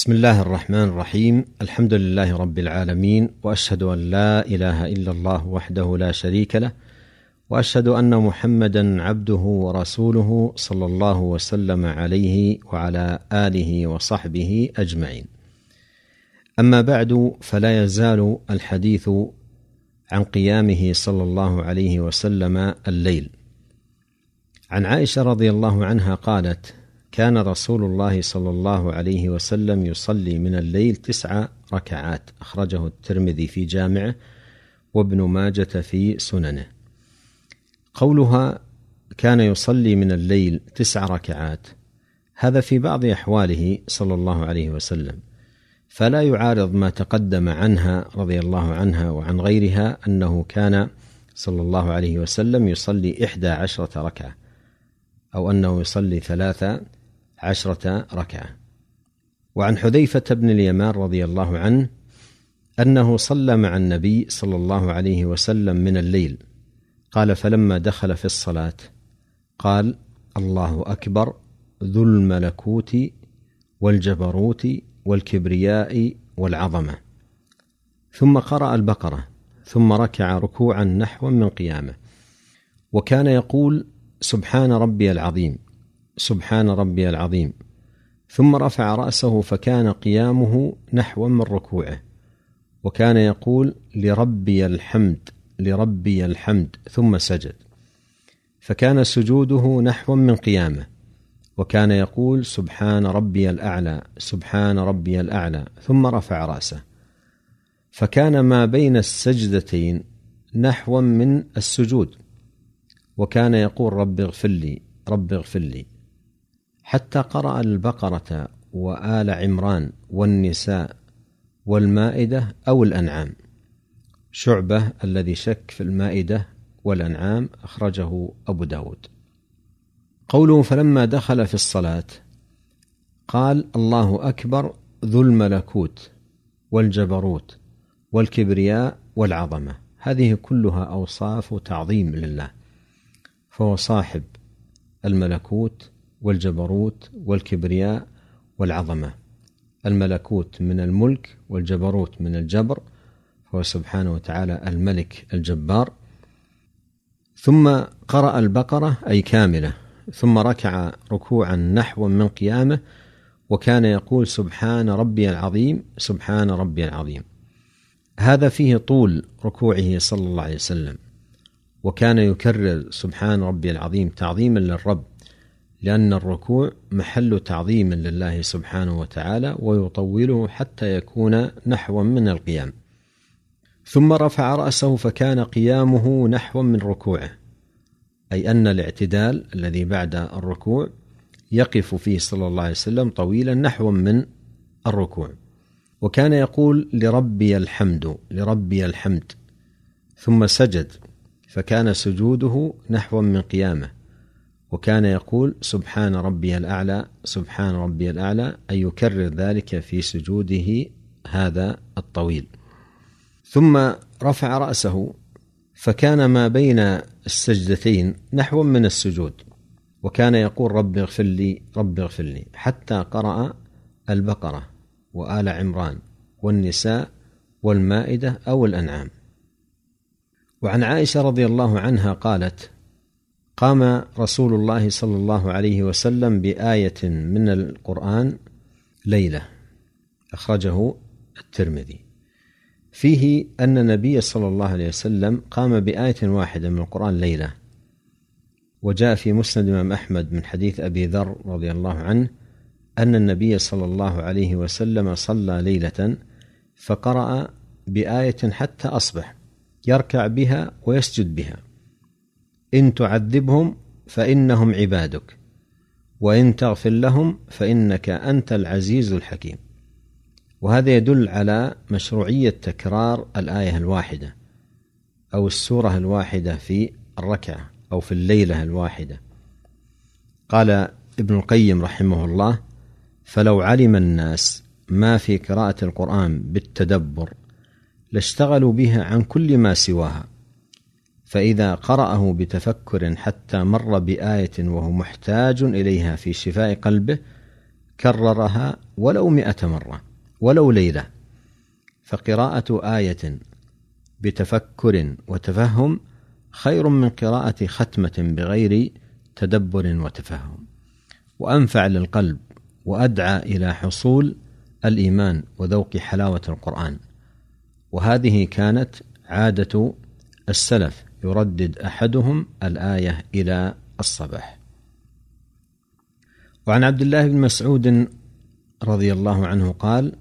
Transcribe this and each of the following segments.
بسم الله الرحمن الرحيم. الحمد لله رب العالمين وأشهد أن لا إله إلا الله وحده لا شريك له وأشهد أن محمدا عبده ورسوله صلى الله وسلم عليه وعلى آله وصحبه أجمعين. أما بعد فلا يزال الحديث عن قيامه صلى الله عليه وسلم الليل. عن عائشة رضي الله عنها قالت كان رسول الله صلى الله عليه وسلم يصلي من الليل تسع ركعات. أخرجه الترمذي في جامعه وابن ماجة في سننه. قولها كان يصلي من الليل تسع ركعات. هذا في بعض أحواله صلى الله عليه وسلم. فلا يعارض ما تقدم عنها رضي الله عنها وعن غيرها أنه كان صلى الله عليه وسلم يصلي إحدى عشرة ركعة أو أنه يصلي ثلاثة عشرة ركعة. وعن حذيفة بن اليمان رضي الله عنه أنه صلى مع النبي صلى الله عليه وسلم من الليل. قال فلما دخل في الصلاة قال الله أكبر ذو الملكوت والجبروت والكبرياء والعظمة. ثم قرأ البقرة ثم ركع ركوعا نحوا من قيامه. وكان يقول سبحان ربي العظيم سبحان ربي العظيم. ثم رفع رأسه فكان قيامه نحوا من ركوعه. وكان يقول لربي الحمد لربي الحمد ثم سجد. فكان سجوده نحوا من قيامه. وكان يقول سبحان ربي الأعلى سبحان ربي الأعلى ثم رفع رأسه. فكان ما بين السجدتين نحوا من السجود. وكان يقول رب اغفر لي رب اغفر لي. حتى قرأ البقرة وآل عمران والنساء والمائدة أو الأنعام. شعبة الذي شك في المائدة والأنعام أخرجه أبو داود. قوله فلما دخل في الصلاة قال الله أكبر ذو الملكوت والجبروت والكبرياء والعظمة. هذه كلها أوصاف تعظيم لله. فهو صاحب الملكوت والجبروت والكبرياء والعظمة. الملكوت من الملك والجبروت من الجبر فهو سبحانه وتعالى الملك الجبار. ثم قرأ البقرة أي كاملة ثم ركع ركوعا نحوا من قيامه وكان يقول سبحان ربي العظيم سبحان ربي العظيم. هذا فيه طول ركوعه صلى الله عليه وسلم وكان يكرر سبحان ربي العظيم تعظيما للرب. لأن الركوع محل تعظيم لله سبحانه وتعالى ويطوله حتى يكون نحوا من القيام. ثم رفع رأسه فكان قيامه نحوا من ركوعه أي أن الاعتدال الذي بعد الركوع يقف فيه صلى الله عليه وسلم طويلا نحوا من الركوع. وكان يقول لربي الحمد لربي الحمد ثم سجد فكان سجوده نحوا من قيامه. وكان يقول سبحان ربي الأعلى سبحان ربي الأعلى اي يكرر ذلك في سجوده هذا الطويل. ثم رفع رأسه فكان ما بين السجدتين نحو من السجود. وكان يقول رب اغفر لي رب اغفر لي حتى قرأ البقرة وآل عمران والنساء والمائدة أو الأنعام. وعن عائشة رضي الله عنها قالت قام رسول الله صلى الله عليه وسلم بآية من القرآن ليلة أخرجه الترمذي. فيه أن النبي صلى الله عليه وسلم قام بآية واحدة من القرآن ليلة وجاء في مسند الإمام أحمد من حديث أبي ذر رضي الله عنه أن النبي صلى الله عليه وسلم صلى ليلة فقرأ بآية حتى أصبح يركع بها ويسجد بها. إن تعذبهم فإنهم عبادك وإن تغفر لهم فإنك أنت العزيز الحكيم. وهذا يدل على مشروعية تكرار الآية الواحدة أو السورة الواحدة في الركعة أو في الليلة الواحدة. قال ابن القيم رحمه الله فلو علم الناس ما في قراءة القرآن بالتدبر لاشتغلوا بها عن كل ما سواها فإذا قرأه بتفكر حتى مر بآية وهو محتاج إليها في شفاء قلبه كررها ولو مئة مرة ولو ليلة. فقراءة آية بتفكر وتفهم خير من قراءة ختمة بغير تدبر وتفهم. وأنفع للقلب وأدعى إلى حصول الإيمان وذوق حلاوة القرآن. وهذه كانت عادة السلف يردد أحدهم الآية إلى الصباح. وعن عبد الله بن مسعود رضي الله عنه قال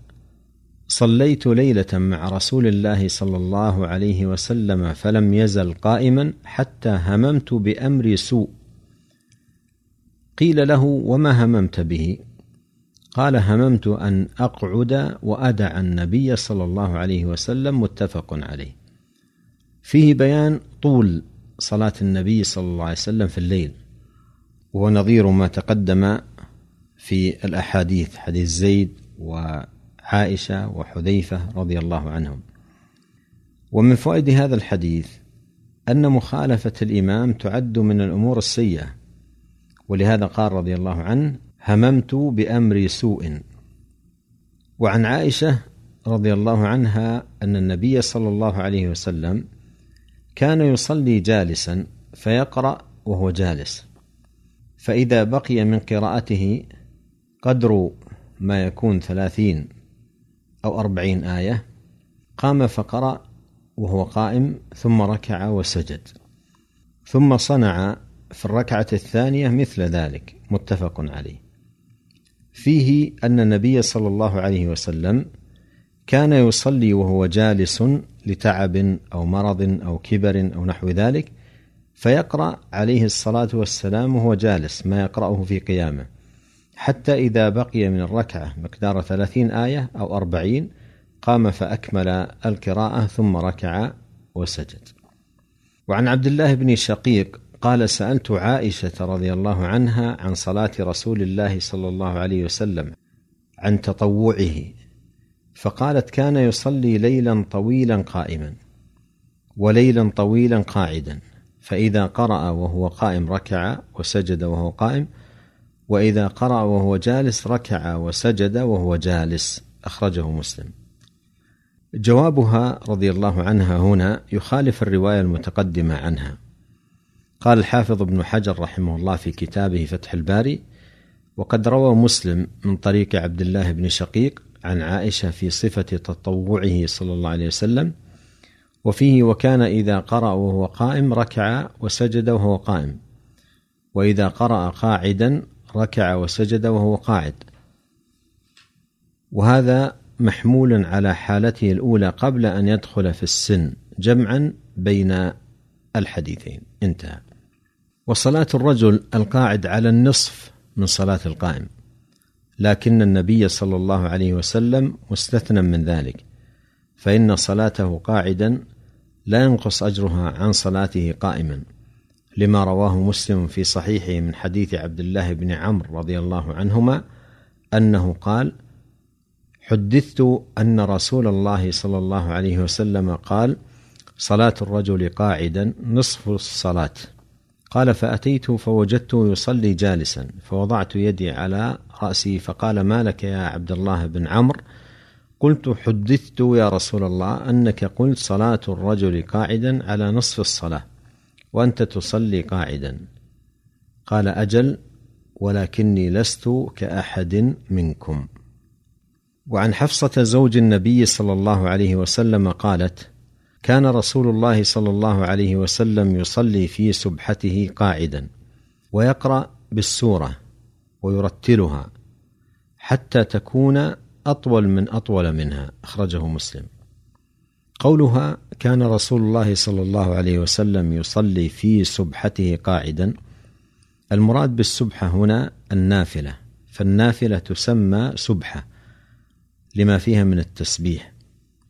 صليت ليلة مع رسول الله صلى الله عليه وسلم فلم يزل قائما حتى هممت بأمر سوء. قيل له وما هممت به؟ قال هممت أن أقعد وأدع النبي صلى الله عليه وسلم متفق عليه. فيه بيان طول صلاة النبي صلى الله عليه وسلم في الليل وهو نظير ما تقدم في الأحاديث حديث زيد وعائشة وحذيفة رضي الله عنهم. ومن فوائد هذا الحديث أن مخالفة الإمام تعد من الأمور السيئة ولهذا قال رضي الله عنه هممت بأمر سوء وعن عائشة رضي الله عنها أن النبي صلى الله عليه وسلم كان يصلي جالسا فيقرأ وهو جالس. فإذا بقي من قراءته قدر ما يكون ثلاثين أو أربعين آية قام فقرأ وهو قائم ثم ركع وسجد. ثم صنع في الركعة الثانية مثل ذلك متفق عليه. فيه أن النبي صلى الله عليه وسلم كان يصلي وهو جالس لتعب أو مرض أو كبر أو نحو ذلك فيقرأ عليه الصلاة والسلام وهو جالس ما يقرأه في قيامه. حتى إذا بقي من الركعة مقدار ثلاثين آية أو أربعين قام فأكمل القراءة ثم ركع وسجد. وعن عبد الله بن شقيق قال سألت عائشة رضي الله عنها عن صلاة رسول الله صلى الله عليه وسلم عن تطوعه فقالت كان يصلي ليلا طويلا قائما وليلا طويلا قاعدا فإذا قرأ وهو قائم ركع وسجد وهو قائم وإذا قرأ وهو جالس ركع وسجد وهو جالس أخرجه مسلم. جوابها رضي الله عنها هنا يخالف الرواية المتقدمة عنها. قال الحافظ ابن حجر رحمه الله في كتابه فتح الباري وقد روى مسلم من طريق عبد الله بن شقيق عن عائشة في صفة تطوعه صلى الله عليه وسلم وفيه وكان إذا قرأ وهو قائم ركع وسجد وهو قائم وإذا قرأ قاعدا ركع وسجد وهو قاعد. وهذا محمول على حالته الأولى قبل أن يدخل في السن جمعا بين الحديثين. انتهى. وصلاة الرجل القاعد على النصف من صلاة القائم. لكن النبي صلى الله عليه وسلم مستثنى من ذلك فإن صلاته قاعدا لا ينقص أجرها عن صلاته قائما لما رواه مسلم في صحيحه من حديث عبد الله بن عمرو رضي الله عنهما أنه قال حدثت أن رسول الله صلى الله عليه وسلم قال صلاة الرجل قاعدا نصف الصلاة قال فأتيت فوجدته يصلي جالسا. فوضعت يدي على رأسي فقال ما لك يا عبد الله بن عمرو؟ قلت حدثت يا رسول الله أنك قلت صلاة الرجل قاعدا على نصف الصلاة وأنت تصلي قاعدا. قال أجل ولكني لست كأحد منكم. وعن حفصة زوج النبي صلى الله عليه وسلم قالت كان رسول الله صلى الله عليه وسلم يصلي في سبحته قاعدا ويقرأ بالسورة ويرتلها حتى تكون أطول من أطول منها أخرجه مسلم. قولها كان رسول الله صلى الله عليه وسلم يصلي في سبحته قاعدا. المراد بالسبحة هنا النافلة فالنافلة تسمى سبحة لما فيها من التسبيح.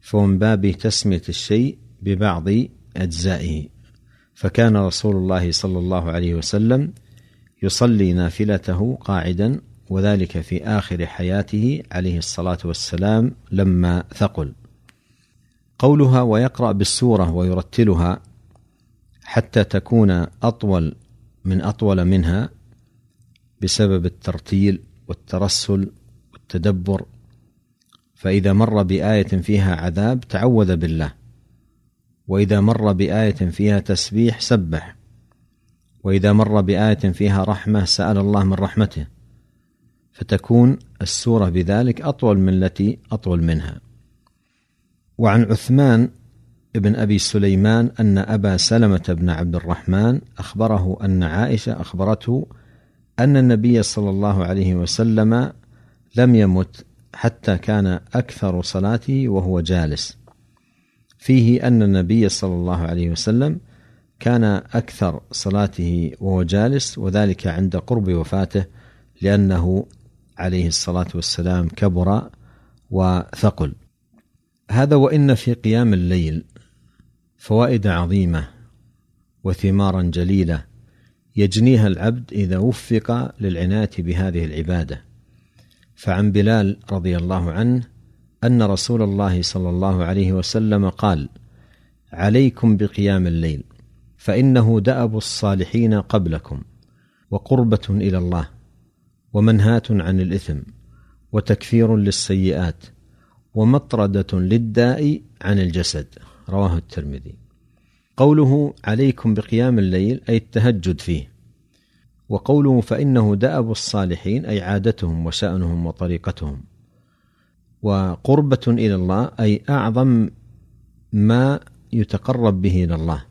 فهو من باب تسمية الشيء ببعض أجزائه. فكان رسول الله صلى الله عليه وسلم يصلي نافلته قاعدا وذلك في آخر حياته عليه الصلاة والسلام لما ثقل. قولها ويقرأ بالسورة ويرتلها حتى تكون أطول من أطول منها بسبب الترتيل والترسل تدبر فإذا مر بآية فيها عذاب تعوذ بالله. وإذا مر بآية فيها تسبيح سبح. وإذا مر بآية فيها رحمة سأل الله من رحمته. فتكون السورة بذلك أطول من التي أطول منها. وعن عثمان بن أبي سليمان أن أبا سلمة بن عبد الرحمن أخبره أن عائشة أخبرته أن النبي صلى الله عليه وسلم لم يمت حتى كان أكثر صلاته وهو جالس. فيه أن النبي صلى الله عليه وسلم كان أكثر صلاته وهو جالس وذلك عند قرب وفاته لأنه عليه الصلاة والسلام كبر وثقل. هذا وإن في قيام الليل فوائد عظيمة وثمارا جليلة يجنيها العبد إذا وفق للعناية بهذه العبادة. فعن بلال رضي الله عنه أن رسول الله صلى الله عليه وسلم قال عليكم بقيام الليل فإنه دأب الصالحين قبلكم وقربة إلى الله ومنهاة عن الإثم وتكفير للسيئات ومطردة للداء عن الجسد رواه الترمذي. قوله عليكم بقيام الليل أي التهجد فيه وقوله فإنه دأب الصالحين أي عادتهم وشأنهم وطريقتهم. وقربة إلى الله أي أعظم ما يتقرب به إلى الله.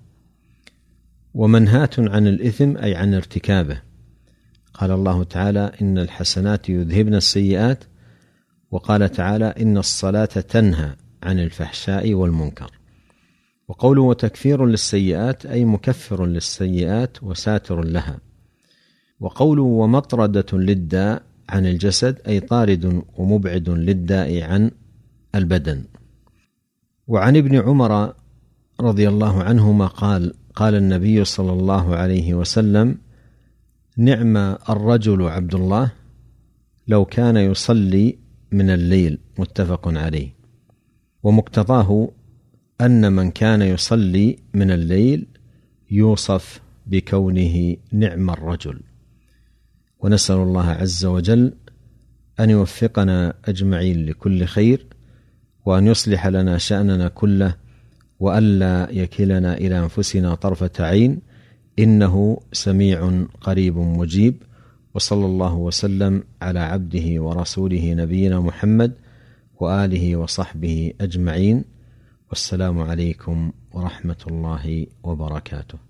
ومنهاة عن الإثم أي عن ارتكابه. قال الله تعالى إن الحسنات يذهبن السيئات. وقال تعالى إن الصلاة تنهى عن الفحشاء والمنكر. وقوله وتكفير للسيئات أي مكفر للسيئات وساتر لها. وقوله ومطردة للداء عن الجسد أي طارد ومبعد للداء عن البدن. وعن ابن عمر رضي الله عنهما قال قال النبي صلى الله عليه وسلم نعم الرجل عبد الله لو كان يصلي من الليل. متفق عليه. ومقتضاه أن من كان يصلي من الليل يوصف بكونه نعم الرجل. ونسأل الله عز وجل أن يوفقنا أجمعين لكل خير وأن يصلح لنا شأننا كله والا يكلنا إلى أنفسنا طرفة عين إنه سميع قريب مجيب وصلى الله وسلم على عبده ورسوله نبينا محمد وآله وصحبه أجمعين والسلام عليكم ورحمة الله وبركاته.